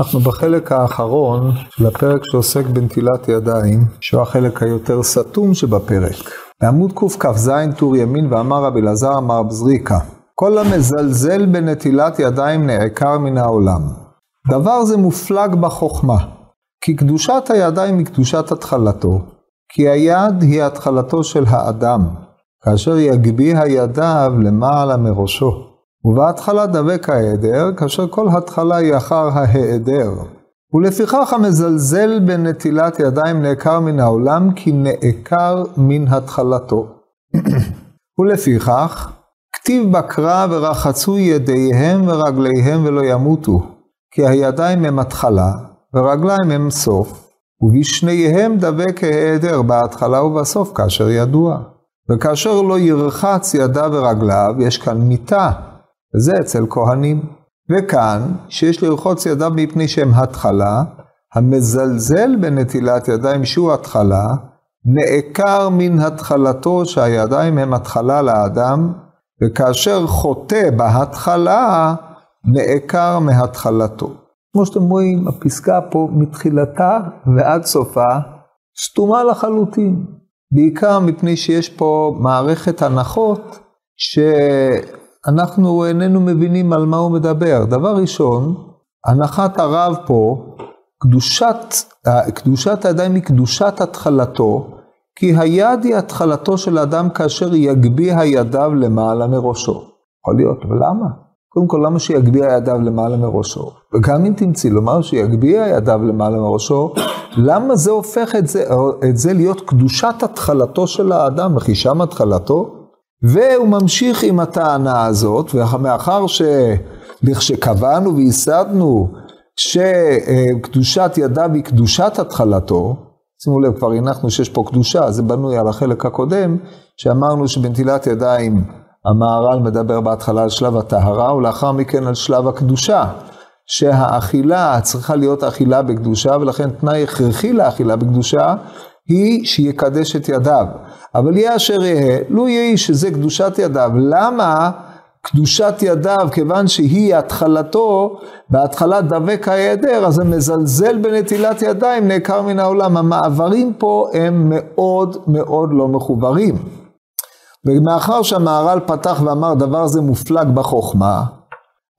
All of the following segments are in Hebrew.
אנחנו בחלק האחרון של הפרק שעוסק בנטילת ידיים, שהוא החלק היותר סתום שבפרק. בעמוד קכ"ז טור ימין ואמר רבי אלעזר אמר בזריקה, כל המזלזל בנטילת ידיים נעקר מן העולם. דבר זה מופלג בחוכמה, כי קדושת הידיים היא קדושת התחלתו, כי היד היא התחלתו של האדם, כאשר יגביה ידיו למעלה מראשו. ובהתחלה דבק ההיעדר, כאשר כל התחלה היא אחר ההיעדר. ולפיכך המזלזל בנטילת ידיים נעקר מן העולם, כי נעקר מן התחלתו. ולפיכך, כתיב בקרב ורחצו ידיהם ורגליהם ולא ימותו, כי הידיים הם התחלה, ורגליים הם סוף, ובשניהם דבק ההיעדר בהתחלה ובסוף כאשר ידוע. וכאשר לא ירחץ ידיו ורגליו, יש כאן מיתה, וזה אצל כהנים. וכאן, שיש לרחוץ ידיו מפני שהם התחלה, המזלזל בנטילת ידיים שהוא התחלה, נעקר מן התחלתו שהידיים הם התחלה לאדם, וכאשר חוטא בהתחלה, נעקר מהתחלתו. כמו שאתם רואים, הפסקה פה מתחילתה ועד סופה סתומה לחלוטין. בעיקר מפני שיש פה מערכת הנחות שאנחנו איננו מבינים על מה הוא מדבר. דבר ראשון, הנחת הרב פה, קדושת, קדושת הידיים היא קדושת התחלתו, כי היד היא התחלתו של אדם כאשר יגביה ידיו למעלה מראשו. יכול להיות, אבל למה? קודם כל, למה שיגביה ידיו למעלה מראשו? וגם אם תמצאי לומר שיגביה ידיו למעלה מראשו, למה זה הופך את זה, את זה להיות קדושת התחלתו של האדם, וכי שם התחלתו? והוא ממשיך עם הטענה הזאת, ומאחר שלכשקבענו וייסדנו שקדושת ידיו היא קדושת התחלתו, שימו לב, כבר הנחנו שיש פה קדושה, זה בנוי על החלק הקודם, שאמרנו שבנטילת ידיים המהר"ל מדבר בהתחלה על שלב הטהרה, ולאחר מכן על שלב הקדושה. שהאכילה צריכה להיות אכילה בקדושה, ולכן תנאי הכרחי לאכילה בקדושה היא שיקדש את ידיו. אבל יהיה אשר יהיה, לו יהי שזה קדושת ידיו. למה קדושת ידיו, כיוון שהיא התחלתו, בהתחלה דבק ההיעדר, אז זה מזלזל בנטילת ידיים, נעקר מן העולם. המעברים פה הם מאוד מאוד לא מחוברים. ומאחר שהמהר"ל פתח ואמר דבר זה מופלג בחוכמה,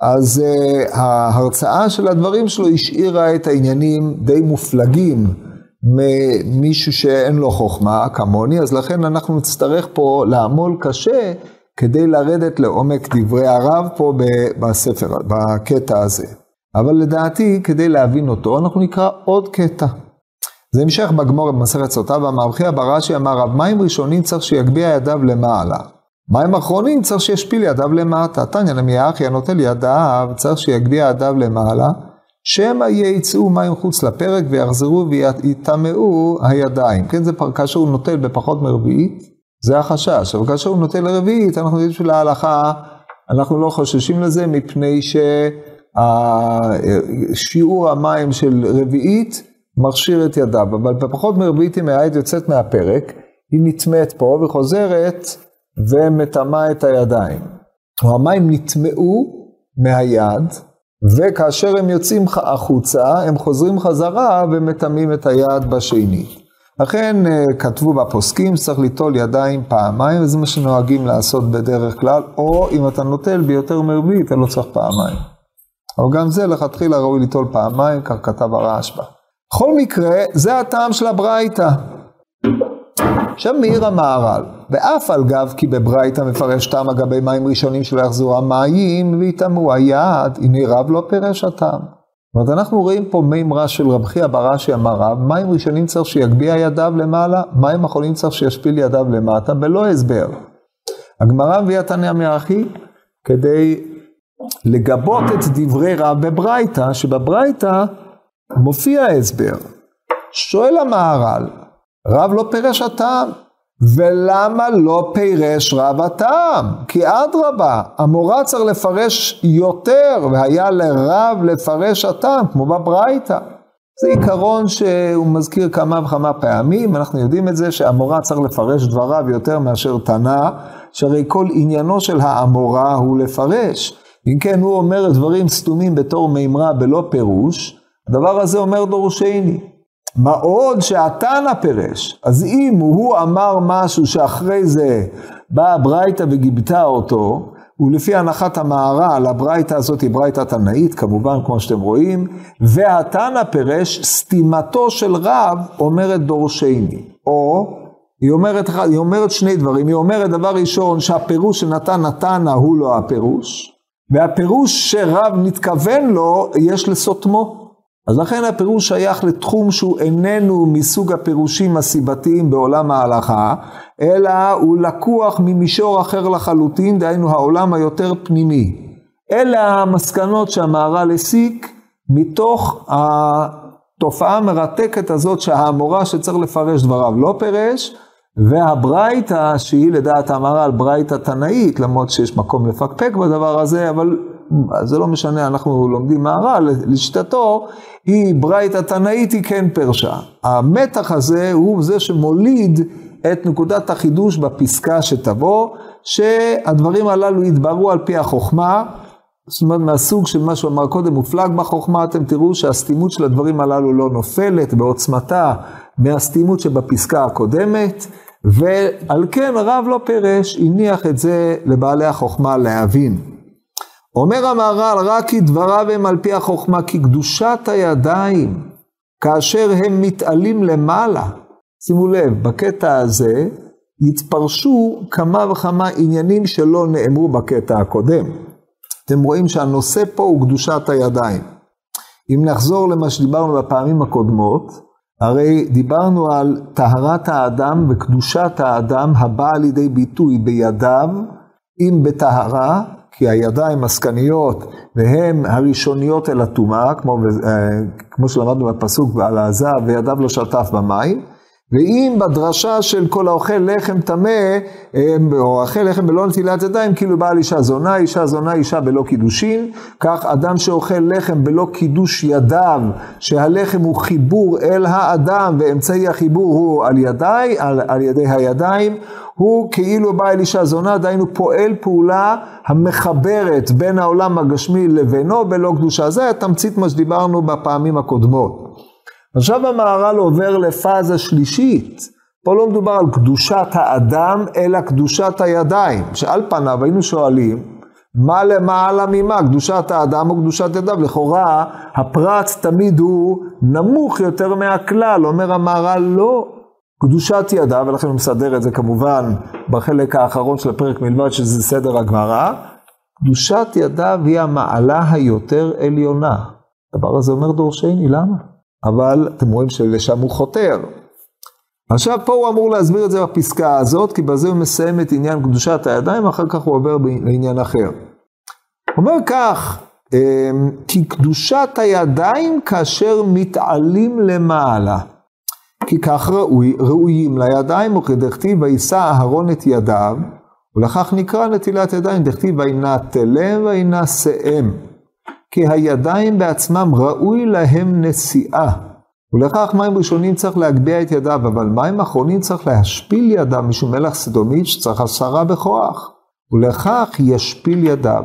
אז uh, ההרצאה של הדברים שלו השאירה את העניינים די מופלגים ממישהו שאין לו חוכמה כמוני, אז לכן אנחנו נצטרך פה לעמול קשה כדי לרדת לעומק דברי הרב פה בספר, בקטע הזה. אבל לדעתי, כדי להבין אותו, אנחנו נקרא עוד קטע. זה המשך בגמור במסכת סוטה, ואמר חייא ברש"י אמר רב, מים ראשונים צריך שיגביה ידיו למעלה. מים אחרונים צריך שישפיל ידיו למטה. תניא נמי אחי הנוטל ידיו צריך שיגביה ידיו למעלה, שמא יצאו מים חוץ לפרק ויחזרו ויטמאו הידיים. כן, זה כאשר הוא נוטל בפחות מרביעית, זה החשש. אבל כאשר הוא נוטל לרביעית, אנחנו יודעים שלהלכה, אנחנו לא חוששים לזה מפני ששיעור המים של רביעית מכשיר את ידיו. אבל בפחות מרביעית אם העד יוצאת מהפרק, היא נטמאת פה וחוזרת ומטמאה את הידיים. המים נטמאו מהיד, וכאשר הם יוצאים החוצה, הם חוזרים חזרה ומטמאים את היד בשני. לכן אה, כתבו בפוסקים שצריך ליטול ידיים פעמיים, וזה מה שנוהגים לעשות בדרך כלל, או אם אתה נוטל ביותר מרבי, אתה לא צריך פעמיים. אבל גם זה לכתחילה ראוי ליטול פעמיים, כך כתב הרשב"א. בכל מקרה, זה הטעם של הברייתא. מעיר המהר"ל, ואף על גב כי בברייתא מפרש טעם אגבי מים ראשונים שלא יחזרו המים ויטמאו היד, הנה רב לא פירש הטעם. זאת אומרת, אנחנו רואים פה מימרה של רב חייא בראשי אמר רב, מים ראשונים צריך שיגביה ידיו למעלה, מים אחרונים צריך שישפיל ידיו למטה, בלא הסבר. הגמרא מביאה תניא מאחי כדי לגבות את דברי רב בברייתא, שבברייתא מופיע הסבר. שואל המהר"ל, רב לא פירש הטעם. ולמה לא פירש רב הטעם? כי אדרבה, המורה צריך לפרש יותר, והיה לרב לפרש הטעם, כמו בברייתא. זה עיקרון שהוא מזכיר כמה וכמה פעמים, אנחנו יודעים את זה שהמורה צריך לפרש דבריו יותר מאשר תנא, שהרי כל עניינו של האמורה הוא לפרש. אם כן, הוא אומר דברים סתומים בתור מימרה בלא פירוש, הדבר הזה אומר דורשני. מה עוד שהתנא פירש, אז אם הוא אמר משהו שאחרי זה באה ברייתא וגיבתה אותו, ולפי הנחת המהר"ל, הברייתא הזאת היא ברייתא תנאית, כמובן, כמו שאתם רואים, והתנא פירש, סתימתו של רב אומרת דורשני. או, היא אומרת, היא אומרת שני דברים, היא אומרת דבר ראשון, שהפירוש שנתן התנא הוא לא הפירוש, והפירוש שרב מתכוון לו, יש לסותמו. אז לכן הפירוש שייך לתחום שהוא איננו מסוג הפירושים הסיבתיים בעולם ההלכה, אלא הוא לקוח ממישור אחר לחלוטין, דהיינו העולם היותר פנימי. אלה המסקנות שהמהר"ל הסיק מתוך התופעה המרתקת הזאת שהאמורה שצריך לפרש דבריו לא פירש, והברייתא, שהיא לדעת המהר"ל ברייתא תנאית, למרות שיש מקום לפקפק בדבר הזה, אבל זה לא משנה, אנחנו לומדים מהר"ל, לשיטתו, היא ברייתא תנאית, היא כן פרשה. המתח הזה הוא זה שמוליד את נקודת החידוש בפסקה שתבוא, שהדברים הללו יתבררו על פי החוכמה, זאת אומרת מהסוג של מה שהוא אמר קודם, מופלג בחוכמה, אתם תראו שהסתימות של הדברים הללו לא נופלת בעוצמתה מהסתימות שבפסקה הקודמת, ועל כן הרב לא פירש, הניח את זה לבעלי החוכמה להבין. אומר המהר"ל, רק כי דבריו הם על פי החוכמה, כי קדושת הידיים, כאשר הם מתעלים למעלה, שימו לב, בקטע הזה יתפרשו כמה וכמה עניינים שלא נאמרו בקטע הקודם. אתם רואים שהנושא פה הוא קדושת הידיים. אם נחזור למה שדיברנו בפעמים הקודמות, הרי דיברנו על טהרת האדם וקדושת האדם הבאה לידי ביטוי בידיו, אם בטהרה, כי הידיים עסקניות והן הראשוניות אל הטומאה, כמו, אה, כמו שלמדנו בפסוק ועל העזב וידיו לא שטף במים, ואם בדרשה של כל האוכל לחם טמא, או אוכל לחם בלא נטילת ידיים, כאילו בעל אישה זונה, אישה זונה, אישה בלא קידושין, כך אדם שאוכל לחם בלא קידוש ידיו, שהלחם הוא חיבור אל האדם, ואמצעי החיבור הוא על ידי, על, על ידי הידיים, הוא כאילו בעל אישה זונה, דהיינו פועל פעולה המחברת בין העולם הגשמי לבינו בלא קדושה. זה התמצית מה שדיברנו בפעמים הקודמות. עכשיו המהר"ל עובר לפאזה שלישית. פה לא מדובר על קדושת האדם, אלא קדושת הידיים. שעל פניו היינו שואלים, מה למעלה ממה, קדושת האדם או קדושת ידיו? לכאורה, הפרט תמיד הוא נמוך יותר מהכלל. אומר המהר"ל, לא. קדושת ידיו, ולכן הוא מסדר את זה כמובן בחלק האחרון של הפרק מלבד שזה סדר הגמרא, קדושת ידיו היא המעלה היותר עליונה. הדבר הזה אומר דורשני, למה? אבל אתם רואים שלשם הוא חותר. עכשיו פה הוא אמור להסביר את זה בפסקה הזאת, כי בזה הוא מסיים את עניין קדושת הידיים, ואחר כך הוא עובר לעניין אחר. אומר כך, אמ, כי קדושת הידיים כאשר מתעלים למעלה. כי כך ראוי, ראויים לידיים, וכדכתיב וישא אהרון את ידיו, ולכך נקרא נטילת ידיים, דכתיב וינטלם וינשאם. כי הידיים בעצמם ראוי להם נשיאה. ולכך מים ראשונים צריך להגביה את ידיו, אבל מים אחרונים צריך להשפיל ידיו משום מלח סדומית שצריך הסרה בכוח. ולכך ישפיל ידיו.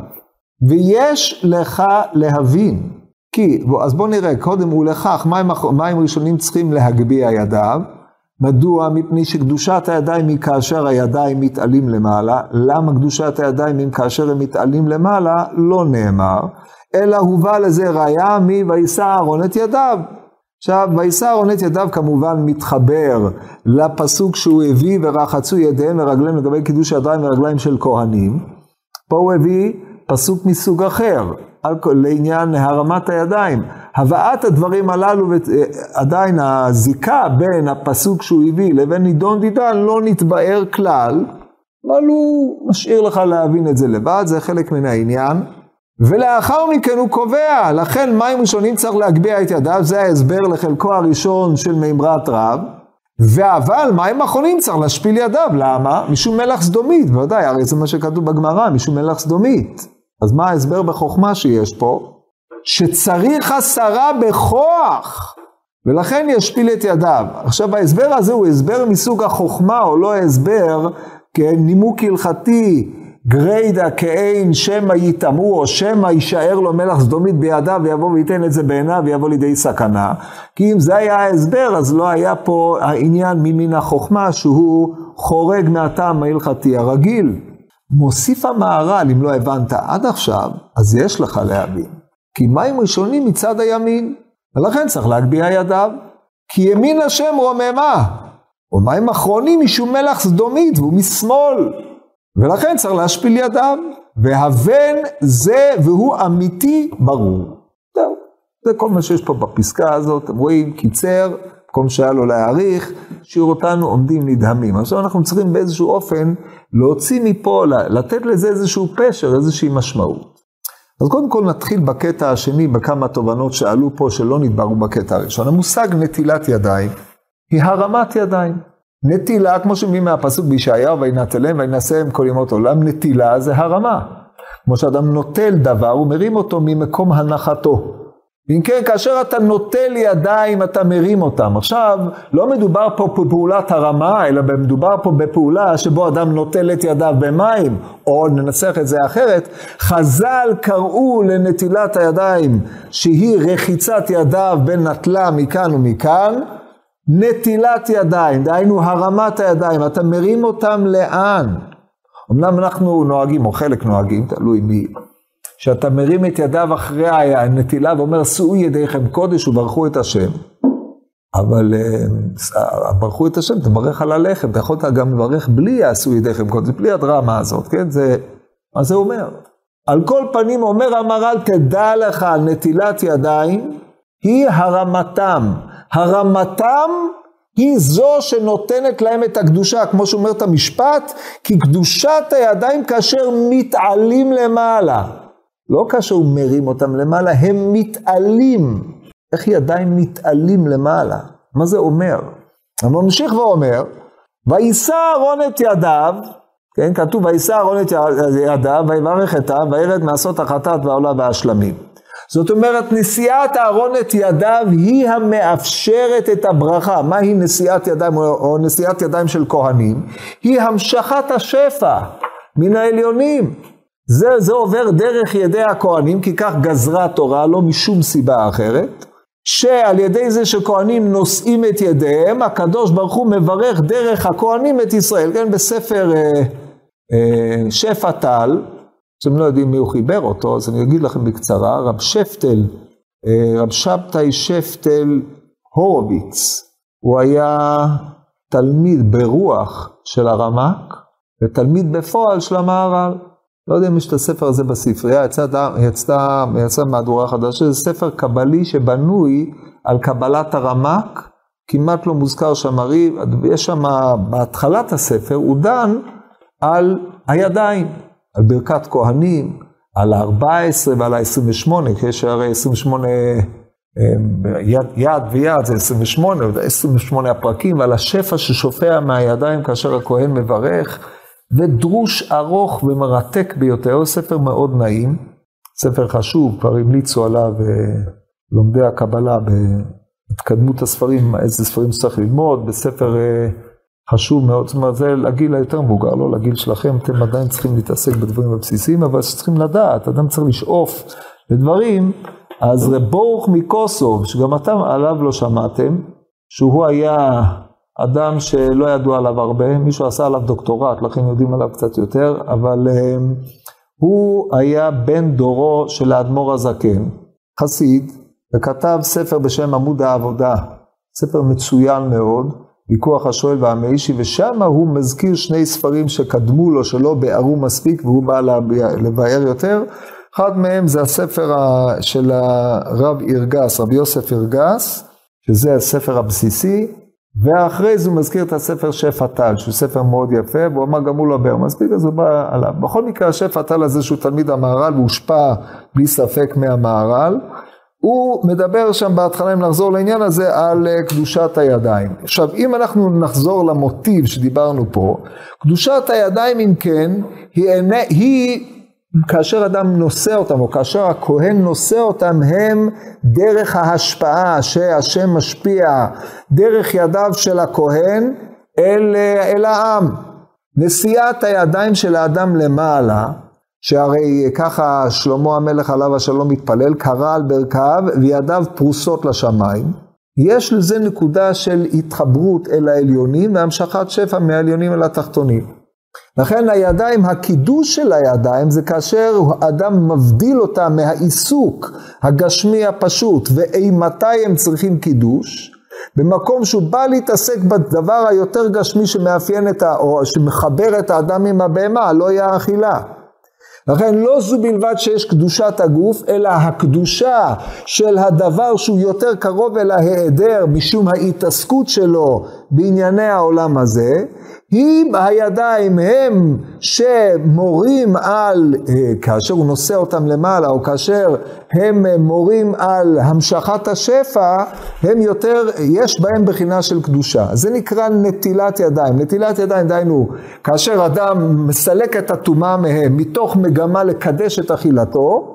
ויש לך להבין, כי, אז בואו נראה, קודם ולכך מים, מים ראשונים צריכים להגביה ידיו. מדוע? מפני שקדושת הידיים היא כאשר הידיים מתעלים למעלה. למה קדושת הידיים אם כאשר הם מתעלים למעלה? לא נאמר. אלא הובא לזה ראיה מ"וישא אהרון את ידיו". עכשיו, וישא אהרון את ידיו כמובן מתחבר לפסוק שהוא הביא ורחצו ידיהם ורגליהם לגבי קידוש ידיים ורגליים של כהנים. פה הוא הביא פסוק מסוג אחר, לעניין הרמת הידיים. הבאת הדברים הללו, עדיין הזיקה בין הפסוק שהוא הביא לבין נידון דידן לא נתבאר כלל, אבל הוא משאיר לך להבין את זה לבד, זה חלק מן העניין. ולאחר מכן הוא קובע, לכן מים ראשונים צריך להגביה את ידיו, זה ההסבר לחלקו הראשון של מימרת רב, ואבל מים אחרונים צריך להשפיל ידיו, למה? משום מלח סדומית, בוודאי, הרי זה מה שכתוב בגמרא, משום מלח סדומית. אז מה ההסבר בחוכמה שיש פה? שצריך הסרה בכוח, ולכן ישפיל את ידיו. עכשיו ההסבר הזה הוא הסבר מסוג החוכמה, או לא הסבר, כן, נימוק הלכתי גריידא כאין שמא יטמאו, או שמא יישאר לו מלח סדומית בידיו ויבוא וייתן את זה בעיניו ויבוא לידי סכנה. כי אם זה היה ההסבר, אז לא היה פה העניין ממין החוכמה שהוא חורג מהטעם ההלכתי הרגיל. מוסיף המהר"ל, אם לא הבנת עד עכשיו, אז יש לך להבין. כי מים ראשונים מצד הימין, ולכן צריך להגביה ידיו. כי ימין השם רוממה, ומים אחרונים משום מלח סדומית, והוא משמאל. ולכן צריך להשפיל ידיו. והבן זה והוא אמיתי ברור. זהו, זה כל מה שיש פה בפסקה הזאת, אתם רואים, קיצר, במקום שהיה לו להעריך, השאיר אותנו עומדים נדהמים. עכשיו אנחנו צריכים באיזשהו אופן להוציא מפה, לתת לזה איזשהו פשר, איזושהי משמעות. אז קודם כל נתחיל בקטע השני, בכמה תובנות שעלו פה שלא נדברו בקטע הראשון. המושג נטילת ידיים היא הרמת ידיים. נטילה, כמו שמביאים מהפסוק בישעיהו, וינטלם וינשאם כל ימות עולם, נטילה זה הרמה. כמו שאדם נוטל דבר, הוא מרים אותו ממקום הנחתו. אם כן, כאשר אתה נוטל ידיים, אתה מרים אותם. עכשיו, לא מדובר פה בפעולת הרמה, אלא מדובר פה בפעולה שבו אדם נוטל את ידיו במים, או ננסח את זה אחרת, חז"ל קראו לנטילת הידיים, שהיא רחיצת ידיו בין נטלה מכאן ומכאן, נטילת ידיים, דהיינו הרמת הידיים, אתה מרים אותם לאן? אמנם אנחנו נוהגים, או חלק נוהגים, תלוי מי, שאתה מרים את ידיו אחרי הנטילה ואומר, שאו ידיכם קודש וברכו את השם. אבל uh, ברכו את השם, תברך על הלחם, אתה יכולת גם לברך בלי יעשו ידיכם קודש, בלי הדרמה הזאת, כן? זה, מה זה אומר? על כל פנים אומר המהר"ל, תדע לך על נטילת ידיים, היא הרמתם. הרמתם היא זו שנותנת להם את הקדושה, כמו שאומר את המשפט, כי קדושת הידיים כאשר מתעלים למעלה. לא כאשר הוא מרים אותם למעלה, הם מתעלים. איך ידיים מתעלים למעלה? מה זה אומר? הוא ממשיך ואומר, ויישא אהרון את ידיו, כן, כתוב, ויישא אהרון את ידיו, ויברך אתיו, וירד מעשות החטאת והעולה והשלמים. זאת אומרת, נשיאת אהרון את ידיו היא המאפשרת את הברכה. מהי נשיאת ידיים או נשיאת ידיים של כהנים? היא המשכת השפע מן העליונים. זה, זה עובר דרך ידי הכהנים, כי כך גזרה התורה, לא משום סיבה אחרת, שעל ידי זה שכהנים נושאים את ידיהם, הקדוש ברוך הוא מברך דרך הכהנים את ישראל. כן, בספר אה, אה, שפע טל, שאתם לא יודעים מי הוא חיבר אותו, אז אני אגיד לכם בקצרה, רב שפטל, אה, רב שבתאי שפטל הורוביץ, הוא היה תלמיד ברוח של הרמ"ק, ותלמיד בפועל של המהר"ל. לא יודע אם יש את הספר הזה בספרייה, יצאה יצא, יצא מהדורה חדשה, זה ספר קבלי שבנוי על קבלת הרמ"ק, כמעט לא מוזכר שם הריב, יש שם, בהתחלת הספר, הוא דן על הידיים. על ברכת כהנים, על ה-14 ועל ה-28, כי יש הרי 28 יד, יד ויד זה 28, 28 הפרקים, ועל השפע ששופע מהידיים כאשר הכהן מברך, ודרוש ארוך ומרתק ביותר, ספר מאוד נעים, ספר חשוב, כבר המליצו עליו אה, לומדי הקבלה בהתקדמות הספרים, איזה ספרים צריך ללמוד, בספר אה, חשוב מאוד, זאת אומרת, זה לגיל היותר מבוגר, לא לגיל שלכם, אתם עדיין צריכים להתעסק בדברים הבסיסיים, אבל צריכים לדעת, אדם צריך לשאוף לדברים, אז רב ברוך מקוסוב, שגם אתם עליו לא שמעתם, שהוא היה אדם שלא ידוע עליו הרבה, מישהו עשה עליו דוקטורט, לכן יודעים עליו קצת יותר, אבל um, הוא היה בן דורו של האדמו"ר הזקן, חסיד, וכתב ספר בשם עמוד העבודה, ספר מצוין מאוד, ויכוח השואל והמאישי, ושם הוא מזכיר שני ספרים שקדמו לו, שלא ביארו מספיק, והוא בא לבאר יותר. אחד מהם זה הספר של הרב אירגס, רבי יוסף אירגס, שזה הספר הבסיסי, ואחרי זה הוא מזכיר את הספר שפע טל, שהוא ספר מאוד יפה, והוא אמר גם הוא לא ביאר מספיק, אז הוא בא עליו. בכל מקרה, השפע טל הזה שהוא תלמיד המהר"ל, והושפע בלי ספק מהמהר"ל. הוא מדבר שם בהתחלה, אם נחזור לעניין הזה, על אה, קדושת הידיים. עכשיו, אם אנחנו נחזור למוטיב שדיברנו פה, קדושת הידיים, אם כן, היא, היא כאשר אדם נושא אותם, או כאשר הכהן נושא אותם, הם דרך ההשפעה שהשם משפיע דרך ידיו של הכהן אל, אל העם. נשיאת הידיים של האדם למעלה, שהרי ככה שלמה המלך עליו השלום מתפלל, קרא על ברכיו וידיו פרוסות לשמיים. יש לזה נקודה של התחברות אל העליונים והמשכת שפע מהעליונים אל התחתונים. לכן הידיים, הקידוש של הידיים זה כאשר אדם מבדיל אותה מהעיסוק הגשמי הפשוט ואימתי הם צריכים קידוש, במקום שהוא בא להתעסק בדבר היותר גשמי שמאפיין את ה... או שמחבר את האדם עם הבהמה, לא יהיה אכילה. לכן לא זו בלבד שיש קדושת הגוף, אלא הקדושה של הדבר שהוא יותר קרוב אל ההיעדר משום ההתעסקות שלו בענייני העולם הזה, אם הידיים הם שמורים על, אה, כאשר הוא נושא אותם למעלה, או כאשר הם מורים על המשכת השפע, הם יותר, יש בהם בחינה של קדושה. זה נקרא נטילת ידיים. נטילת ידיים, דהיינו, כאשר אדם מסלק את הטומאה מהם, מתוך מגמה לקדש את אכילתו,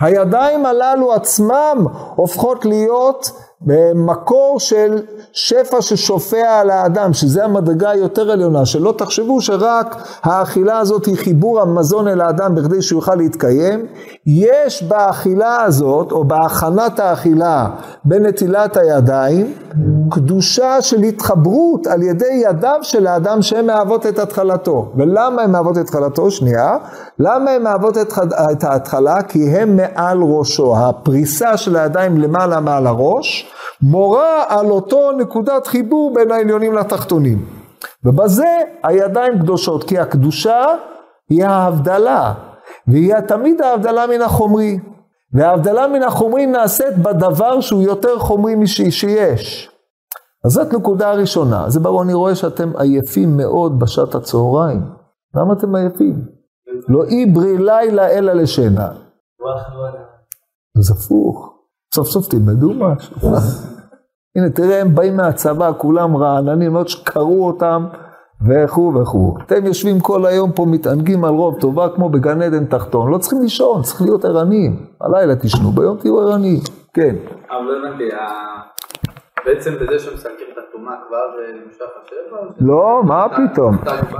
הידיים הללו עצמם הופכות להיות במקור של שפע ששופע על האדם, שזה המדרגה היותר עליונה, שלא תחשבו שרק האכילה הזאת היא חיבור המזון אל האדם בכדי שהוא יוכל להתקיים, יש באכילה הזאת, או בהכנת האכילה בנטילת הידיים, קדושה של התחברות על ידי ידיו של האדם שהן מהוות את התחלתו. ולמה הן מהוות את התחלתו? שנייה. למה הן מהוות את ההתחלה? כי הן מעל ראשו. הפריסה של הידיים למעלה מעל הראש. מורה על אותו נקודת חיבור בין העליונים לתחתונים. ובזה הידיים קדושות, כי הקדושה היא ההבדלה, והיא תמיד ההבדלה מן החומרי. וההבדלה מן החומרי נעשית בדבר שהוא יותר חומרי משיש. אז זאת נקודה ראשונה. זה ברור, אני רואה שאתם עייפים מאוד בשעת הצהריים. למה אתם עייפים? לא עברי לילה אלא לשינה. אז הפוך. סוף סוף תלמדו משהו. הנה, תראה, הם באים מהצבא, כולם רעננים, מאוד שקראו אותם, וכו' וכו'. אתם יושבים כל היום פה, מתענגים על רוב טובה, כמו בגן עדן תחתון. לא צריכים לישון, צריכים להיות ערניים. הלילה תשנו, ביום תהיו ערניים. כן. אבל לא הבנתי, בעצם בזה שמסלקים את הטומאה כבר נמשך השבע? לא, מה פתאום?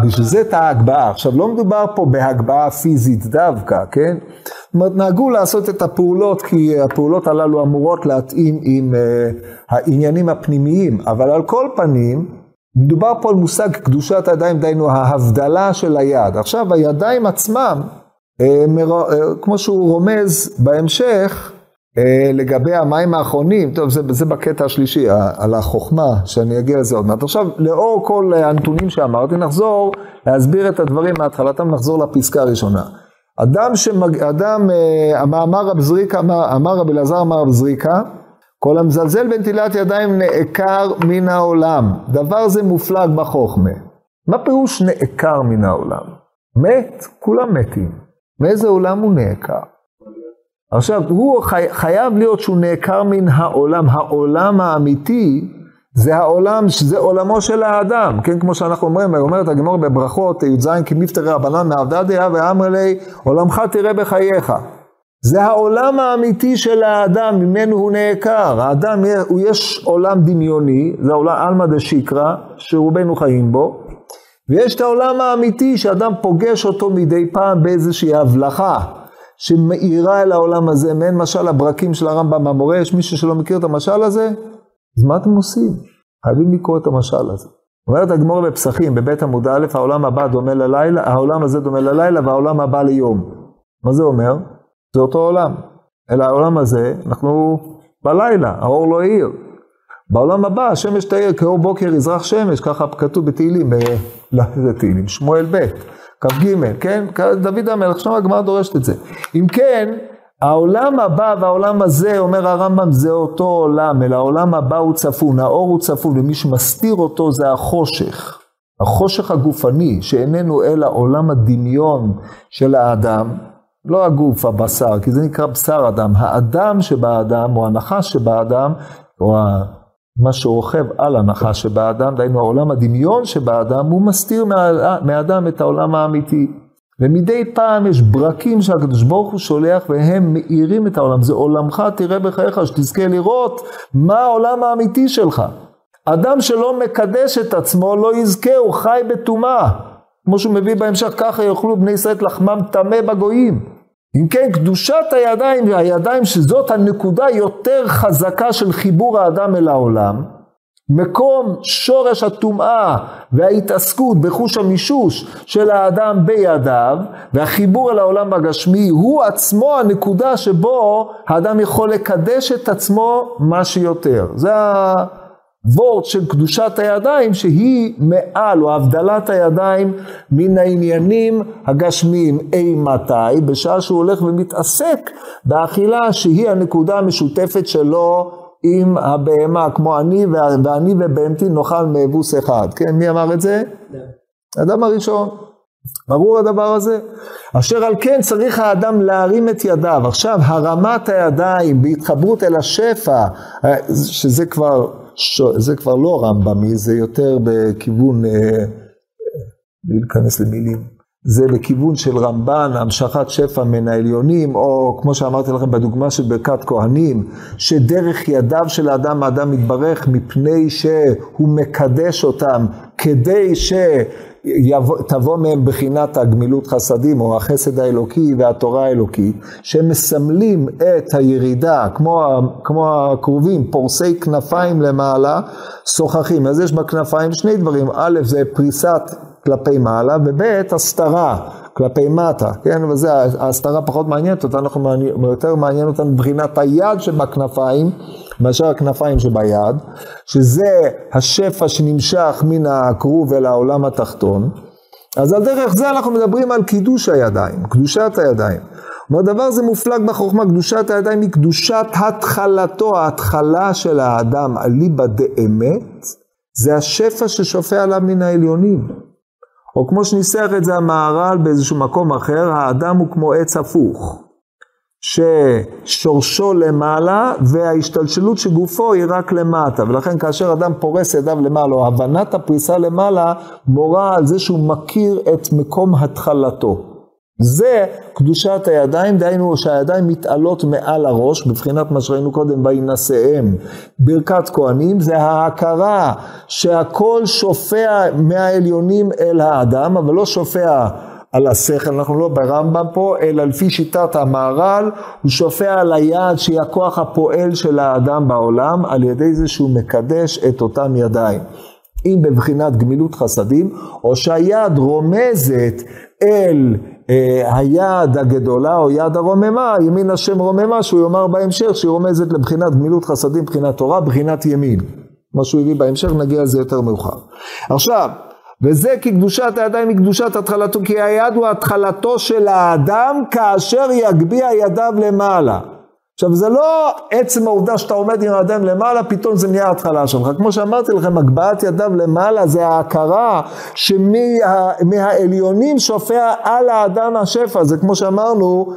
בשביל זה את ההגבהה. עכשיו, לא מדובר פה בהגבהה פיזית דווקא, כן? זאת אומרת, נהגו לעשות את הפעולות, כי הפעולות הללו אמורות להתאים עם uh, העניינים הפנימיים, אבל על כל פנים, מדובר פה על מושג קדושת הידיים, דהיינו ההבדלה של היד. עכשיו, הידיים עצמם, uh, כמו שהוא רומז בהמשך, אה, לגבי המים האחרונים, טוב, זה, זה בקטע השלישי, על החוכמה, שאני אגיע לזה עוד מעט. עכשיו, לאור כל הנתונים שאמרתי, נחזור להסביר את הדברים מהתחלתם, נחזור לפסקה הראשונה. אדם שמג... אדם, אה, המאמר רב זריקה, אמר רבי אלעזר אמר רב זריקה, כל המזלזל בנטילת ידיים נעקר מן העולם. דבר זה מופלג בחוכמה. מה פירוש נעקר מן העולם? מת, כולם מתים. מאיזה עולם הוא נעקר? עכשיו, הוא חי, חייב להיות שהוא נעקר מן העולם. העולם האמיתי זה העולם, זה עולמו של האדם. כן, כמו שאנחנו אומרים, אומרת הגמור בברכות, י"ז כי מפטרי רבנן מעבדדיה ואמר לי, עולמך תראה בחייך. זה העולם האמיתי של האדם, ממנו הוא נעקר. האדם, הוא יש עולם דמיוני, זה עולם עלמא דשיקרא, שרובנו חיים בו, ויש את העולם האמיתי שאדם פוגש אותו מדי פעם באיזושהי הבלחה. שמאירה אל העולם הזה, מעין משל הברקים של הרמב"ם המורה, יש מישהו שלא מכיר את המשל הזה? אז מה אתם עושים? חייבים לקרוא את המשל הזה. אומרת הגמור בפסחים, בבית עמוד א', העולם הבא דומה ללילה, העולם הזה דומה ללילה והעולם הבא ליום. מה זה אומר? זה אותו עולם. אלא העולם הזה, אנחנו בלילה, האור לא האיר. בעולם הבא השמש תאיר כאור בוקר יזרח שמש, ככה כתוב בתהילים, לא, זה תהילים, שמואל ב'. כ"ג, כן? דוד המלך, עכשיו הגמרא דורשת את זה. אם כן, העולם הבא והעולם הזה, אומר הרמב"ם, זה אותו עולם, אלא העולם הבא הוא צפון, האור הוא צפון, ומי שמסתיר אותו זה החושך. החושך הגופני, שאיננו אלא עולם הדמיון של האדם, לא הגוף, הבשר, כי זה נקרא בשר אדם, האדם שבאדם, או הנחש שבאדם, או מה שרוכב על הנחש שבאדם, דהיינו העולם הדמיון שבאדם, הוא מסתיר מהאדם את העולם האמיתי. ומדי פעם יש ברקים שהקדוש ברוך הוא שולח והם מאירים את העולם. זה עולמך תראה בחייך, שתזכה לראות מה העולם האמיתי שלך. אדם שלא מקדש את עצמו לא יזכה, הוא חי בטומאה. כמו שהוא מביא בהמשך, ככה יאכלו בני ישראל לחמם טמא בגויים. אם כן, קדושת הידיים, הידיים שזאת הנקודה יותר חזקה של חיבור האדם אל העולם, מקום שורש הטומאה וההתעסקות בחוש המישוש של האדם בידיו והחיבור אל העולם הגשמי הוא עצמו הנקודה שבו האדם יכול לקדש את עצמו מה שיותר. זה הוורד של קדושת הידיים שהיא מעל או הבדלת הידיים מן העניינים הגשמיים אימתי בשעה שהוא הולך ומתעסק באכילה שהיא הנקודה המשותפת שלו עם הבהמה, כמו אני ואני ובהמתי נאכל מאבוס אחד. כן, מי אמר את זה? האדם הראשון. ברור הדבר הזה? אשר על כן צריך האדם להרים את ידיו. עכשיו, הרמת הידיים בהתחברות אל השפע, שזה כבר, זה כבר לא רמב"מי, זה יותר בכיוון, אה, בלי להיכנס למילים. זה לכיוון של רמב"ן, המשכת שפע מן העליונים, או כמו שאמרתי לכם בדוגמה של ברכת כהנים, שדרך ידיו של האדם, האדם מתברך מפני שהוא מקדש אותם, כדי שתבוא מהם בחינת הגמילות חסדים, או החסד האלוקי והתורה האלוקית, שמסמלים את הירידה, כמו, כמו הכרובים, פורסי כנפיים למעלה, שוחחים. אז יש בכנפיים שני דברים, א' זה פריסת כלפי מעלה, וב' הסתרה כלפי מטה, כן? וזה, ההסתרה פחות מעניינת אותנו, יותר מעניין אותנו מבחינת היד שבכנפיים, מאשר הכנפיים שביד, שזה השפע שנמשך מן הכרוב אל העולם התחתון. אז על דרך זה אנחנו מדברים על קידוש הידיים, קדושת הידיים. כלומר, דבר זה מופלג בחוכמה, קדושת הידיים היא קדושת התחלתו, ההתחלה של האדם, אליבא דאמת, זה השפע ששופע עליו מן העליונים. או כמו שניסח את זה המהר"ל באיזשהו מקום אחר, האדם הוא כמו עץ הפוך, ששורשו למעלה וההשתלשלות של גופו היא רק למטה, ולכן כאשר אדם פורס ידיו למעלה, או הבנת הפריסה למעלה, מורה על זה שהוא מכיר את מקום התחלתו. זה קדושת הידיים, דהיינו שהידיים מתעלות מעל הראש, בבחינת מה שראינו קודם, וינשאיהם. ברכת כהנים זה ההכרה שהכל שופע מהעליונים אל האדם, אבל לא שופע על השכל, אנחנו לא ברמב"ם פה, אלא לפי שיטת המהר"ל, הוא שופע על היד שהיא הכוח הפועל של האדם בעולם, על ידי זה שהוא מקדש את אותם ידיים. אם בבחינת גמילות חסדים, או שהיד רומזת אל אה, היד הגדולה או יד הרוממה, ימין השם רוממה, שהוא יאמר בהמשך שהיא רומזת לבחינת גמילות חסדים, בחינת תורה, בחינת ימין. מה שהוא הביא בהמשך, נגיע לזה יותר מאוחר. עכשיו, וזה כי קדושת הידיים היא קדושת התחלתו, כי היד הוא התחלתו של האדם כאשר יגביה ידיו למעלה. עכשיו זה לא עצם העובדה שאתה עומד עם הידיים למעלה, פתאום זה נהיה ההתחלה שלך. כמו שאמרתי לכם, הגבהת ידיו למעלה זה ההכרה שמהעליונים שופע על האדם השפע. זה כמו שאמרנו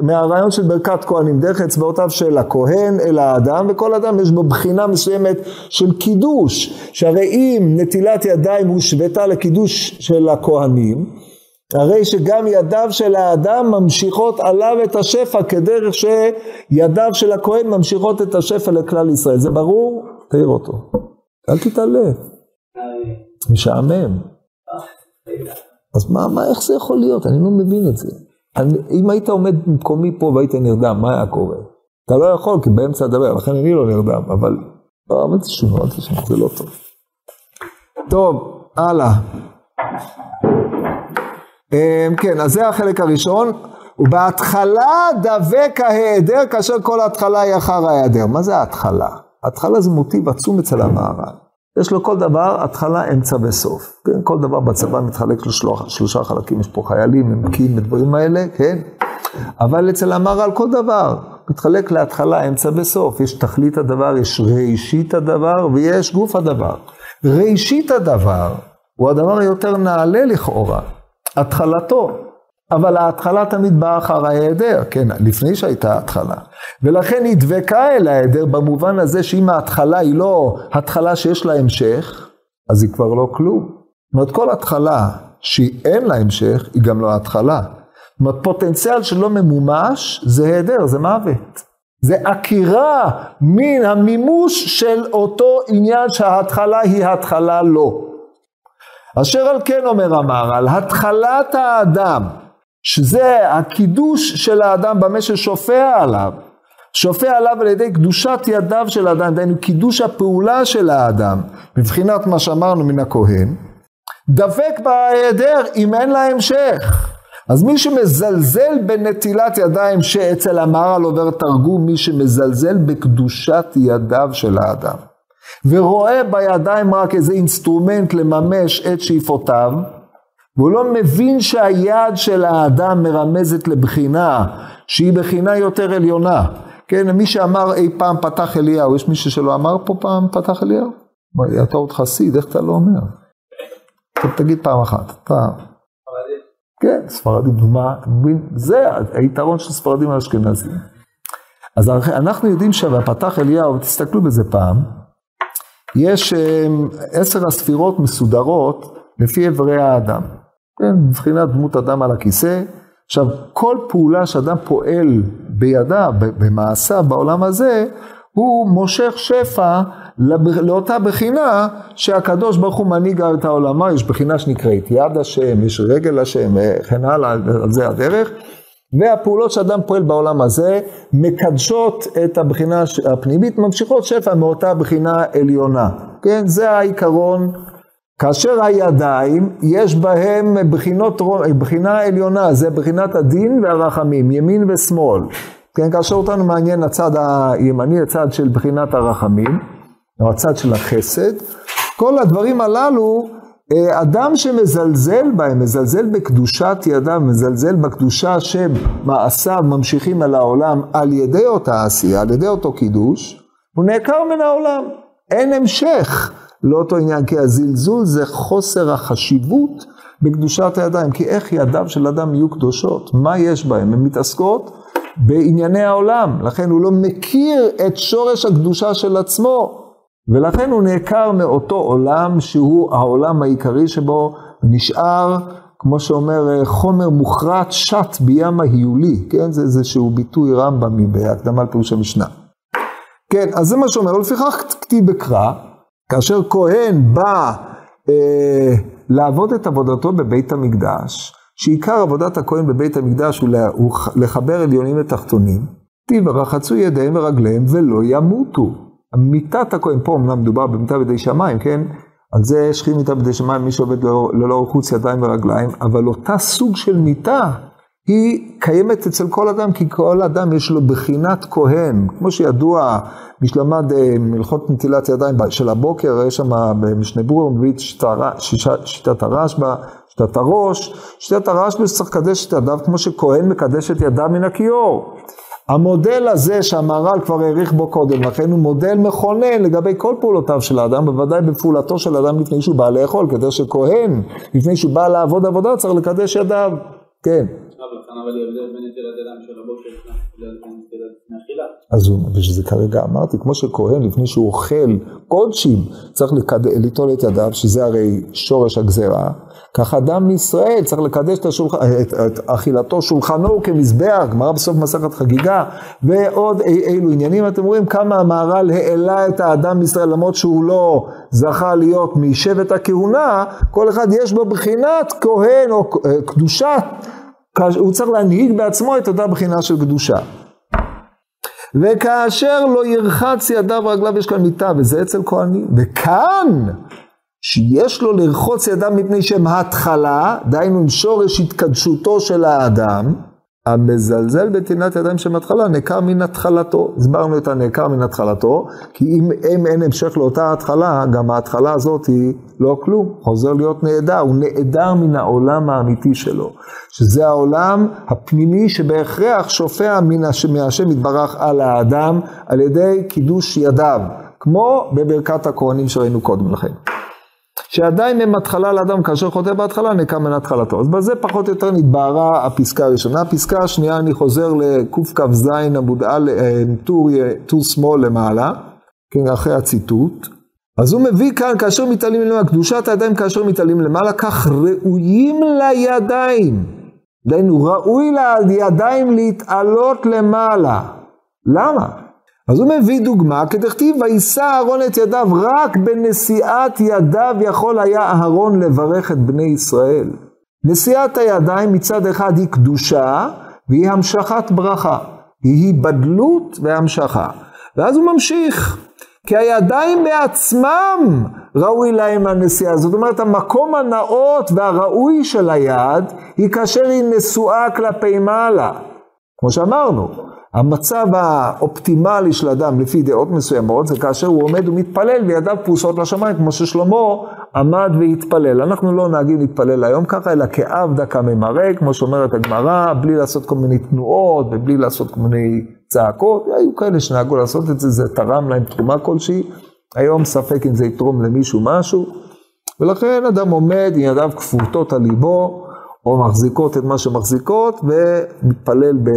מהרעיון של ברכת כהנים, דרך אצבעותיו של הכהן אל האדם, וכל אדם יש בו בחינה מסוימת של קידוש. שהרי אם נטילת ידיים הושוותה לקידוש של הכהנים, הרי שגם ידיו של האדם ממשיכות עליו את השפע כדרך שידיו של הכהן ממשיכות את השפע לכלל ישראל. זה ברור? תאיר אותו. אל תתעלה. משעמם. אז מה, מה, איך זה יכול להיות? אני לא מבין את זה. אני, אם היית עומד במקומי פה והיית נרדם, מה היה קורה? אתה לא יכול, כי באמצע הדבר, לכן אני לא נרדם, אבל... לא, אל תשמעו, תשמעו, זה לא טוב. טוב, הלאה. אמ, כן, אז זה החלק הראשון. ובהתחלה דבק ההיעדר כאשר כל ההתחלה היא אחר ההיעדר. מה זה ההתחלה? ההתחלה זה מוטיב עצום אצל המערב. יש לו כל דבר התחלה, אמצע וסוף. כן, כל דבר בצבא מתחלק לשלושה שלושה חלקים, יש פה חיילים, ממקים, הדברים האלה, כן? אבל אצל המהר"ל כל דבר מתחלק להתחלה, אמצע וסוף. יש תכלית הדבר, יש ראשית הדבר ויש גוף הדבר. ראשית הדבר הוא הדבר היותר נעלה לכאורה. התחלתו. אבל ההתחלה תמיד באה אחר ההיעדר, כן, לפני שהייתה התחלה. ולכן היא דבקה אל ההיעדר במובן הזה שאם ההתחלה היא לא התחלה שיש לה המשך, אז היא כבר לא כלום. זאת אומרת, כל התחלה שהיא אין לה המשך, היא גם לא ההתחלה. זאת אומרת, פוטנציאל שלא ממומש זה היעדר, זה מוות. זה עקירה מן המימוש של אותו עניין שההתחלה היא התחלה לא. אשר על כן אומר המהר"ל, התחלת האדם, שזה הקידוש של האדם במה ששופע עליו, שופע עליו על ידי קדושת ידיו של האדם, דהיינו קידוש הפעולה של האדם, מבחינת מה שאמרנו מן הכהן, דבק בהיעדר אם אין לה המשך. אז מי שמזלזל בנטילת ידיים שאצל המהר"ל עובר תרגום, מי שמזלזל בקדושת ידיו של האדם, ורואה בידיים רק איזה instrument לממש את שאיפותיו, והוא לא מבין שהיד של האדם מרמזת לבחינה שהיא בחינה יותר עליונה. כן, מי שאמר אי פעם פתח אליהו, יש מישהו שלא אמר פה פעם פתח אליהו? אתה עוד חסיד, איך אתה לא אומר? טוב, תגיד פעם אחת, פעם. כן, ספרדים, מה, אתה? זה היתרון של ספרדים על אשכנזים. אז אנחנו יודעים שבפתח אליהו, תסתכלו בזה פעם, יש אמ, עשר הספירות מסודרות לפי אברי האדם. כן, מבחינת דמות אדם על הכיסא. עכשיו, כל פעולה שאדם פועל בידיו, במעשיו בעולם הזה, הוא מושך שפע לאותה בחינה שהקדוש ברוך הוא מנהיג את העולמה, יש בחינה שנקראת יד השם, יש רגל השם וכן הלאה, על זה הדרך. והפעולות שאדם פועל בעולם הזה מקדשות את הבחינה הפנימית, ממשיכות שפע מאותה בחינה עליונה. כן, זה העיקרון. כאשר הידיים, יש בהם בחינות, בחינה עליונה, זה בחינת הדין והרחמים, ימין ושמאל. כן, כאשר אותנו מעניין הצד הימני, הצד של בחינת הרחמים, או הצד של החסד, כל הדברים הללו, אדם שמזלזל בהם, מזלזל בקדושת ידיו, מזלזל בקדושה שמעשיו ממשיכים על העולם על ידי אותה עשייה, על ידי אותו קידוש, הוא נעקר מן העולם. אין המשך לאותו עניין, כי הזלזול זה חוסר החשיבות בקדושת הידיים, כי איך ידיו של אדם יהיו קדושות? מה יש בהם? הן מתעסקות בענייני העולם, לכן הוא לא מכיר את שורש הקדושה של עצמו, ולכן הוא נעקר מאותו עולם שהוא העולם העיקרי שבו נשאר, כמו שאומר, חומר מוחרט שט בים ההיולי, כן? זה איזשהו ביטוי רמב"מי בהקדמה לפירוש המשנה. כן, אז זה מה שאומר, ולפיכך כתיב בקרא, כאשר כהן בא אה, לעבוד את עבודתו בבית המקדש, שעיקר עבודת הכהן בבית המקדש הוא, לה, הוא לחבר עליונים ותחתונים, כתיב ורחצו ידיהם ורגליהם ולא ימותו. מיתת הכהן, פה אמנם מדובר במיתה בידי שמיים, כן? על זה שכין מיתה בידי שמיים, מי שעובד ללא, ללא חוץ ידיים ורגליים, אבל אותה סוג של מיתה היא קיימת אצל כל אדם, כי כל אדם יש לו בחינת כהן. כמו שידוע, מי שלמד אה, מלכות נטילת ידיים של הבוקר, יש שם במשנה ברור, מביא שיטת הרשב"א, שיטת הראש, שיטת הרשב"א שצריך לקדש את ידיו כמו שכהן מקדש את ידיו מן הכיור. המודל הזה שהמהר"ל כבר העריך בו קודם לכן הוא מודל מכונן לגבי כל פעולותיו של האדם, בוודאי בפעולתו של האדם לפני שהוא בא לאכול, כדי שכהן, לפני שהוא בא לעבוד עבודה, צריך לקדש ידיו. כן. אז הוא, ושזה כרגע אמרתי, כמו שכהן לפני שהוא אוכל קודשים צריך ליטול את ידיו, שזה הרי שורש הגזרה, כך אדם מישראל צריך לקדש את, השולח... את, את אכילתו שולחנו כמזבח, גמרא בסוף מסכת חגיגה, ועוד אי, אילו עניינים, אתם רואים כמה המהר"ל העלה את האדם מישראל, למרות שהוא לא זכה להיות משבט הכהונה, כל אחד יש בו בחינת כהן או אה, קדושת הוא צריך להנהיג בעצמו את אותה בחינה של קדושה. וכאשר לא ירחץ ידיו ורגליו יש כאן מיטה, וזה אצל כהנים. וכאן, שיש לו לרחוץ ידיו מפני שהם התחלה, דהיינו עם שורש התקדשותו של האדם, המזלזל בטעינת ידיים של התחלה, נעקר מן התחלתו. הסברנו את הנעקר מן התחלתו, כי אם, אם אין המשך לאותה התחלה, גם ההתחלה הזאת היא לא כלום, חוזר להיות נעדר, הוא נעדר מן העולם האמיתי שלו, שזה העולם הפנימי שבהכרח שופע מן מהשם יתברך על האדם, על ידי קידוש ידיו, כמו בברכת הכהנים שראינו קודם לכן. שעדיין הם התחלה לאדם, כאשר חוטא בהתחלה, נקם מן התחלתו. אז בזה פחות או יותר נתבהרה הפסקה הראשונה. הפסקה השנייה, אני חוזר לקכ"ז עמוד א', אה, טור שמאל למעלה, כן, אחרי הציטוט. אז הוא מביא כאן, כאשר מתעלים למעלה, קדושת הידיים כאשר מתעלים למעלה, כך ראויים לידיים. דהיינו, ראוי לידיים להתעלות למעלה. למה? אז הוא מביא דוגמה, כדכתיב, וישא אהרון את ידיו, רק בנשיאת ידיו יכול היה אהרון לברך את בני ישראל. נשיאת הידיים מצד אחד היא קדושה, והיא המשכת ברכה. היא היבדלות והמשכה. ואז הוא ממשיך, כי הידיים בעצמם ראוי להם הנשיאה. זאת אומרת, המקום הנאות והראוי של היד היא כאשר היא נשואה כלפי מעלה. כמו שאמרנו, המצב האופטימלי של אדם לפי דעות מסוימות זה כאשר הוא עומד ומתפלל וידיו פרוסות לשמיים, כמו ששלמה עמד והתפלל. אנחנו לא נוהגים להתפלל היום ככה, אלא כאב דקה ממראה, כמו שאומרת הגמרא, בלי לעשות כל מיני תנועות ובלי לעשות כל מיני צעקות. היו כאלה שנהגו לעשות את זה, זה תרם להם תרומה כלשהי. היום ספק אם זה יתרום למישהו משהו. ולכן אדם עומד עם ידיו כפותות על ליבו, או מחזיקות את מה שמחזיקות, ומתפלל ב...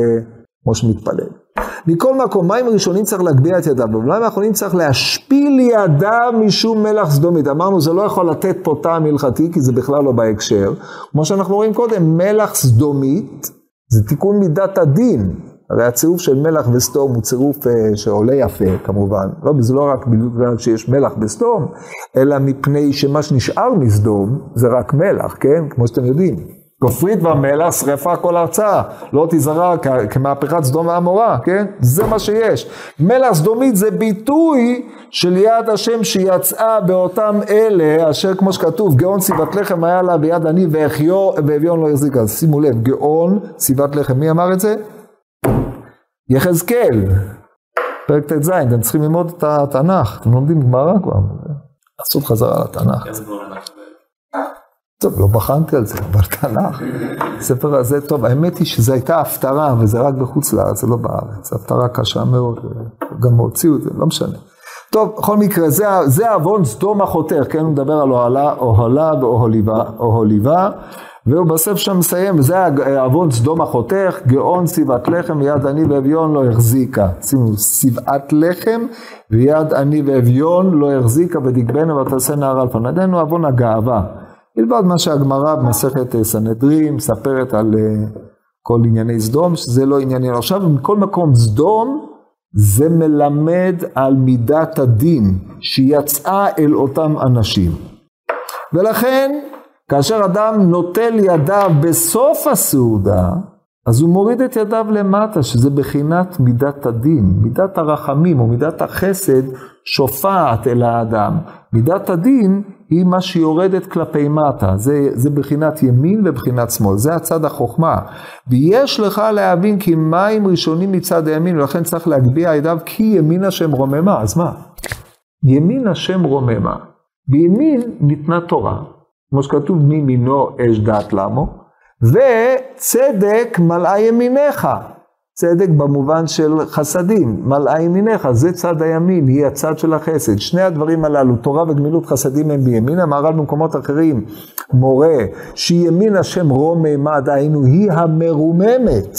כמו שמתפלל. מכל מקום, מים ראשונים צריך להגביה את ידיו, במים האחרונים צריך להשפיל ידיו משום מלח סדומית. אמרנו, זה לא יכול לתת פה טעם הלכתי, כי זה בכלל לא בהקשר. כמו שאנחנו רואים קודם, מלח סדומית זה תיקון מידת הדין. הרי הצירוף של מלח וסדום הוא צירוף uh, שעולה יפה כמובן, לא, זה לא רק בגלל שיש מלח בסדום, אלא מפני שמה שנשאר מסדום זה רק מלח, כן? כמו שאתם יודעים. גופרית והמלח, שרפה כל הרצאה, לא תיזרע כמהפכת סדום ועמורה, כן? זה מה שיש. מלח סדומית זה ביטוי של יד השם שיצאה באותם אלה, אשר כמו שכתוב, גאון סיבת לחם היה לה ביד עני ואביון לא החזיק. אז שימו לב, גאון סיבת לחם, מי אמר את זה? יחזקאל, פרק ט"ז, אתם צריכים ללמוד את התנ"ך, אתם לומדים גמרא כבר, לעשות חזרה לתנ"ך. טוב, לא בחנתי על זה, אבל תנ"ך, הספר הזה, טוב, האמת היא שזו הייתה הפטרה, וזה רק בחוץ לארץ, זה לא בארץ, הפטרה קשה מאוד, גם הוציאו את זה, לא משנה. טוב, בכל מקרה, זה, זה עוון סדום החותר, כן, הוא מדבר על אוהלה, אוהלה ואוהליבה, והוא בסוף שם מסיים, וזה עוון סדום החותך, גאון סיבת לחם ויד עני ואביון לא החזיקה. שימו, סיבת לחם ויד עני ואביון לא החזיקה ודגבנה ותעשה נער על פנינו עוון הגאווה. מלבד מה שהגמרא במסכת סנהדרין מספרת על כל ענייני סדום, שזה לא עניינים. עכשיו, מכל מקום, סדום זה מלמד על מידת הדין שיצאה אל אותם אנשים. ולכן, כאשר אדם נוטל ידיו בסוף הסעודה, אז הוא מוריד את ידיו למטה, שזה בחינת מידת הדין. מידת הרחמים או מידת החסד שופעת אל האדם. מידת הדין היא מה שיורדת כלפי מטה, זה, זה בחינת ימין ובחינת שמאל, זה הצד החוכמה. ויש לך להבין כי מים ראשונים מצד הימין, ולכן צריך להגביה ידיו כי ימין השם רוממה, אז מה? ימין השם רוממה. בימין ניתנה תורה, כמו שכתוב מימינו אש דעת למו, וצדק מלאה ימיניך. צדק במובן של חסדים, מלאה ימיניך, זה צד הימין, היא הצד של החסד. שני הדברים הללו, תורה וגמילות חסדים הם בימין, המהר"ל במקומות אחרים מורה שימין השם רוממה, דהיינו היא המרוממת.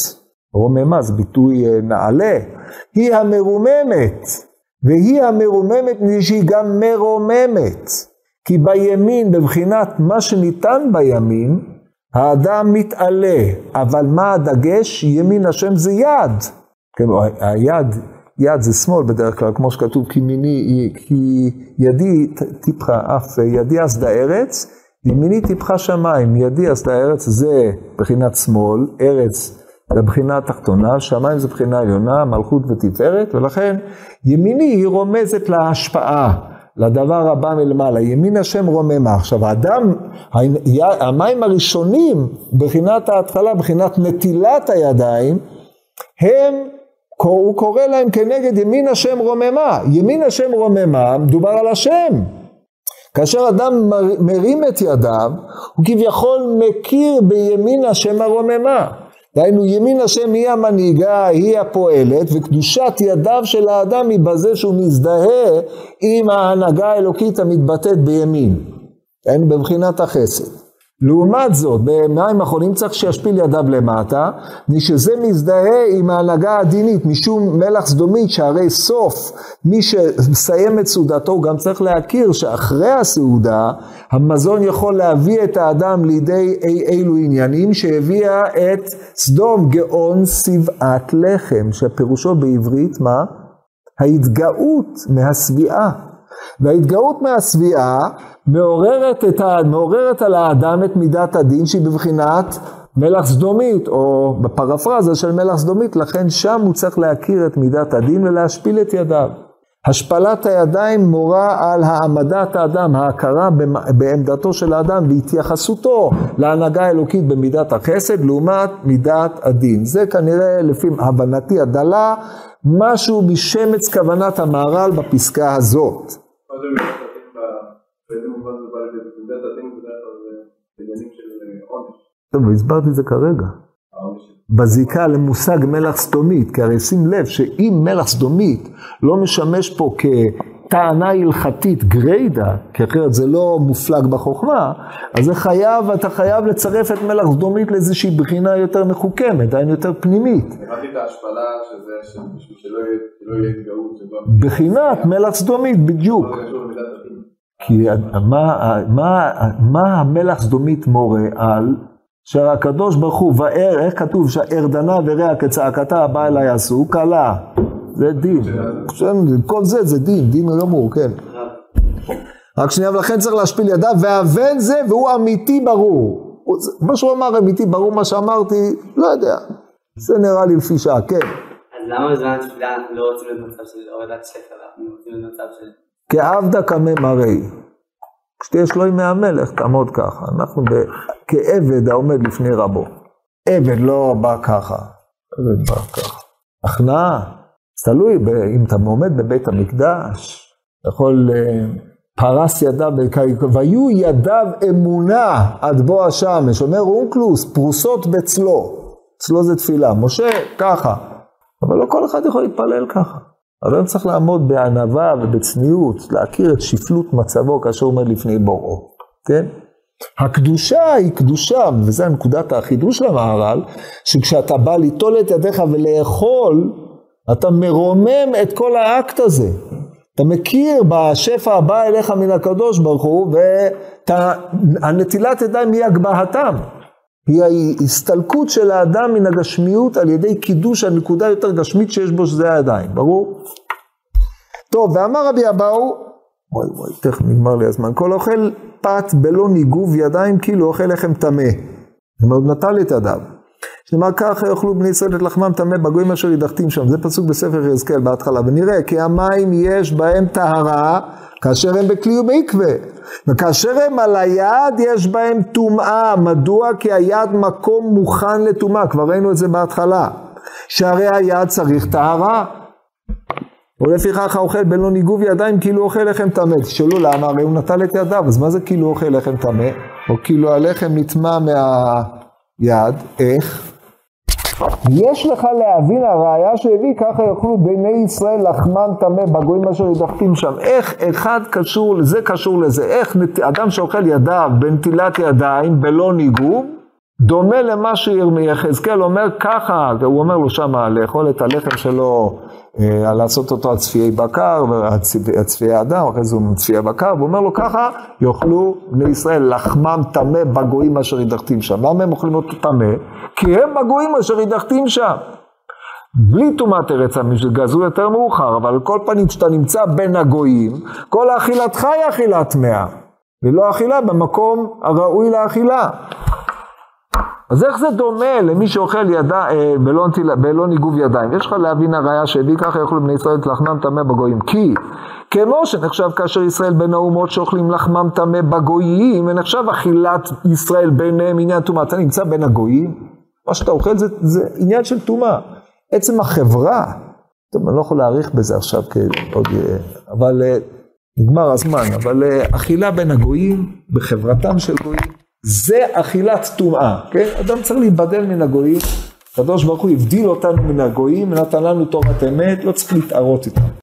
רוממה זה ביטוי אה, נעלה, היא המרוממת, והיא המרוממת מפני שהיא גם מרוממת. כי בימין, בבחינת מה שניתן בימין, האדם מתעלה, אבל מה הדגש? ימין השם זה יד. כן, היד, יד זה שמאל בדרך כלל, כמו שכתוב, כי, מיני, כי ידי טיפחה אף ידי אסדה ארץ, ימיני טיפחה שמיים, ידי אסדה ארץ זה בחינת שמאל, ארץ זה בחינה התחתונה, שמיים זה בחינה עליונה, מלכות ותפארת, ולכן ימיני היא רומזת להשפעה. לדבר הבא מלמעלה, ימין השם רוממה. עכשיו האדם, המים הראשונים, בחינת ההתחלה, בחינת נטילת הידיים, הם, הוא קורא להם כנגד ימין השם רוממה. ימין השם רוממה, מדובר על השם. כאשר אדם מרים את ידיו, הוא כביכול מכיר בימין השם הרוממה. דהיינו ימין השם היא המנהיגה, היא הפועלת, וקדושת ידיו של האדם היא בזה שהוא מזדהה עם ההנהגה האלוקית המתבטאת בימין. דהיינו בבחינת החסד. לעומת זאת, במים אחרונים צריך שישפיל ידיו למטה, משזה מזדהה עם ההנהגה הדינית, משום מלח סדומית, שהרי סוף מי שמסיים את סעודתו, גם צריך להכיר שאחרי הסעודה, המזון יכול להביא את האדם לידי אי אילו עניינים, שהביאה את סדום גאון שבעת לחם, שפירושו בעברית מה? ההתגאות מהשביעה. וההתגאות מהשביעה מעוררת, ה... מעוררת על האדם את מידת הדין שהיא בבחינת מלח סדומית, או בפרפרזה של מלח סדומית, לכן שם הוא צריך להכיר את מידת הדין ולהשפיל את ידיו. השפלת הידיים מורה על העמדת האדם, ההכרה בעמדתו של האדם והתייחסותו להנהגה האלוקית במידת החסד לעומת מידת הדין. זה כנראה לפי הבנתי הדלה משהו משמץ כוונת המהר"ל בפסקה הזאת. טוב, הסברתי את זה כרגע. בזיקה למושג מלח סדומית, כי הרי שים לב שאם מלח סדומית לא משמש פה כטענה הלכתית גריידא, כי אחרת זה לא מופלג בחוכמה, אז זה חייב, אתה חייב לצרף את מלח סדומית לאיזושהי בחינה יותר מחוכמת, דהיינו יותר פנימית. הבנתי את ההשפלה שזה בשביל שלא יהיה התגאות. בחינת מלח סדומית, בדיוק. כי מה, מה, מה המלח סדומית מורה על? שהקדוש ברוך הוא, ואר, איך כתוב, שהארדנה ורע כצעקתה הבא אליי עשו, קלה. זה דין. כל זה זה דין, דין גמור, כן. רק שנייה, ולכן צריך להשפיל ידיו, והבן זה, והוא אמיתי ברור. מה שהוא אמר אמיתי ברור, מה שאמרתי, לא יודע. זה נראה לי לפי שעה, כן. אז למה בזמן התפילה לא רוצים להיות במצב של הורדת שפע, אנחנו רוצים להיות במצב של... כעבדה קמא מראי. כשתהיה שלוי מהמלך, תעמוד ככה. אנחנו ב... כעבד העומד לפני רבו. עבד לא בא ככה, עבד בא ככה. הכנעה, תלוי ב... אם אתה עומד בבית המקדש, יכול... אה, פרס ידיו, והיו ידיו אמונה עד בוא השמש, אומר אונקלוס, פרוסות בצלו. צלו זה תפילה, משה ככה, אבל לא כל אחד יכול להתפלל ככה. אדם צריך לעמוד בענווה ובצניעות, להכיר את שפלות מצבו כאשר עומד לפני בוראו, כן? הקדושה היא קדושה, וזו נקודת החידוש של המהר"ל, שכשאתה בא ליטול את ידיך ולאכול, אתה מרומם את כל האקט הזה. אתה מכיר בשפע הבא אליך מן הקדוש ברוך הוא, והנטילת ידיים היא הגבהתם. היא ההסתלקות של האדם מן הגשמיות על ידי קידוש הנקודה יותר גשמית שיש בו, שזה הידיים, ברור? טוב, ואמר רבי אבאו, וואי וואי, תכף נגמר לי הזמן, כל אוכל פת בלא ניגוב ידיים כאילו אוכל לחם טמא. זאת אומרת, נטל את ידיו. שנאמר ככה יאכלו בני ישראל את לחמם טמא בגויים אשר ידחתים שם. זה פסוק בספר יחזקאל בהתחלה. ונראה כי המים יש בהם טהרה כאשר הם בכלי ובעקבה. וכאשר הם על היד יש בהם טומאה. מדוע? כי היד מקום מוכן לטומאה. כבר ראינו את זה בהתחלה. שהרי היד צריך טהרה. ולפיכך האוכל בלא ניגוב ידיים כאילו אוכל לחם טמא. תשאלו למה, הרי הוא נטל את ידיו, אז מה זה כאילו אוכל לחם טמא? או כאילו הלחם נטמע מהיד, איך? יש לך להבין הראיה שהביא, ככה יאכלו בני ישראל לחמם טמא בגויים אשר ידחתים שם. איך אחד קשור לזה, קשור לזה. איך אדם שאוכל ידיו בנטילת ידיים בלא ניגוב, דומה למה שיחזקאל אומר ככה, הוא אומר לו שמה לאכול את הלחם שלו אה, לעשות אותו על צפיי בקר, צפיי אדם, אחרי זה הוא צפיי בקר, והוא אומר לו ככה, יאכלו בני ישראל לחמם טמא בגויים אשר ידחתים שם. למה הם אוכלים אותו טמא? כי הם בגויים אשר ידחתים שם. בלי טומאת ארץ שגזרו יותר מאוחר, אבל על כל פנים כשאתה נמצא בין הגויים, כל אכילתך היא אכילה טמאה, ולא אכילה במקום הראוי לאכילה. אז איך זה דומה למי שאוכל ידה, אה, בלא, בלא ניגוב ידיים? יש לך להבין הראיה שהביא ככה יאכלו בני ישראל את לחמם טמא בגויים. כי כמו שנחשב כאשר ישראל בין האומות שאוכלים לחמם טמא בגויים, ונחשב אכילת ישראל ביניהם עניין טומאה. אתה נמצא בין הגויים, מה שאתה אוכל זה, זה עניין של טומאה. עצם החברה, טוב, אני לא יכול להאריך בזה עכשיו, עוד, אבל אה, נגמר הזמן, אבל אה, אכילה בין הגויים, בחברתם של גויים. זה אכילת טומאה, כן? אדם צריך להיבדל מן הגויים, הקדוש ברוך הוא הבדיל אותנו מן הגויים, נתן לנו תורת אמת, לא צריך להתערות איתם.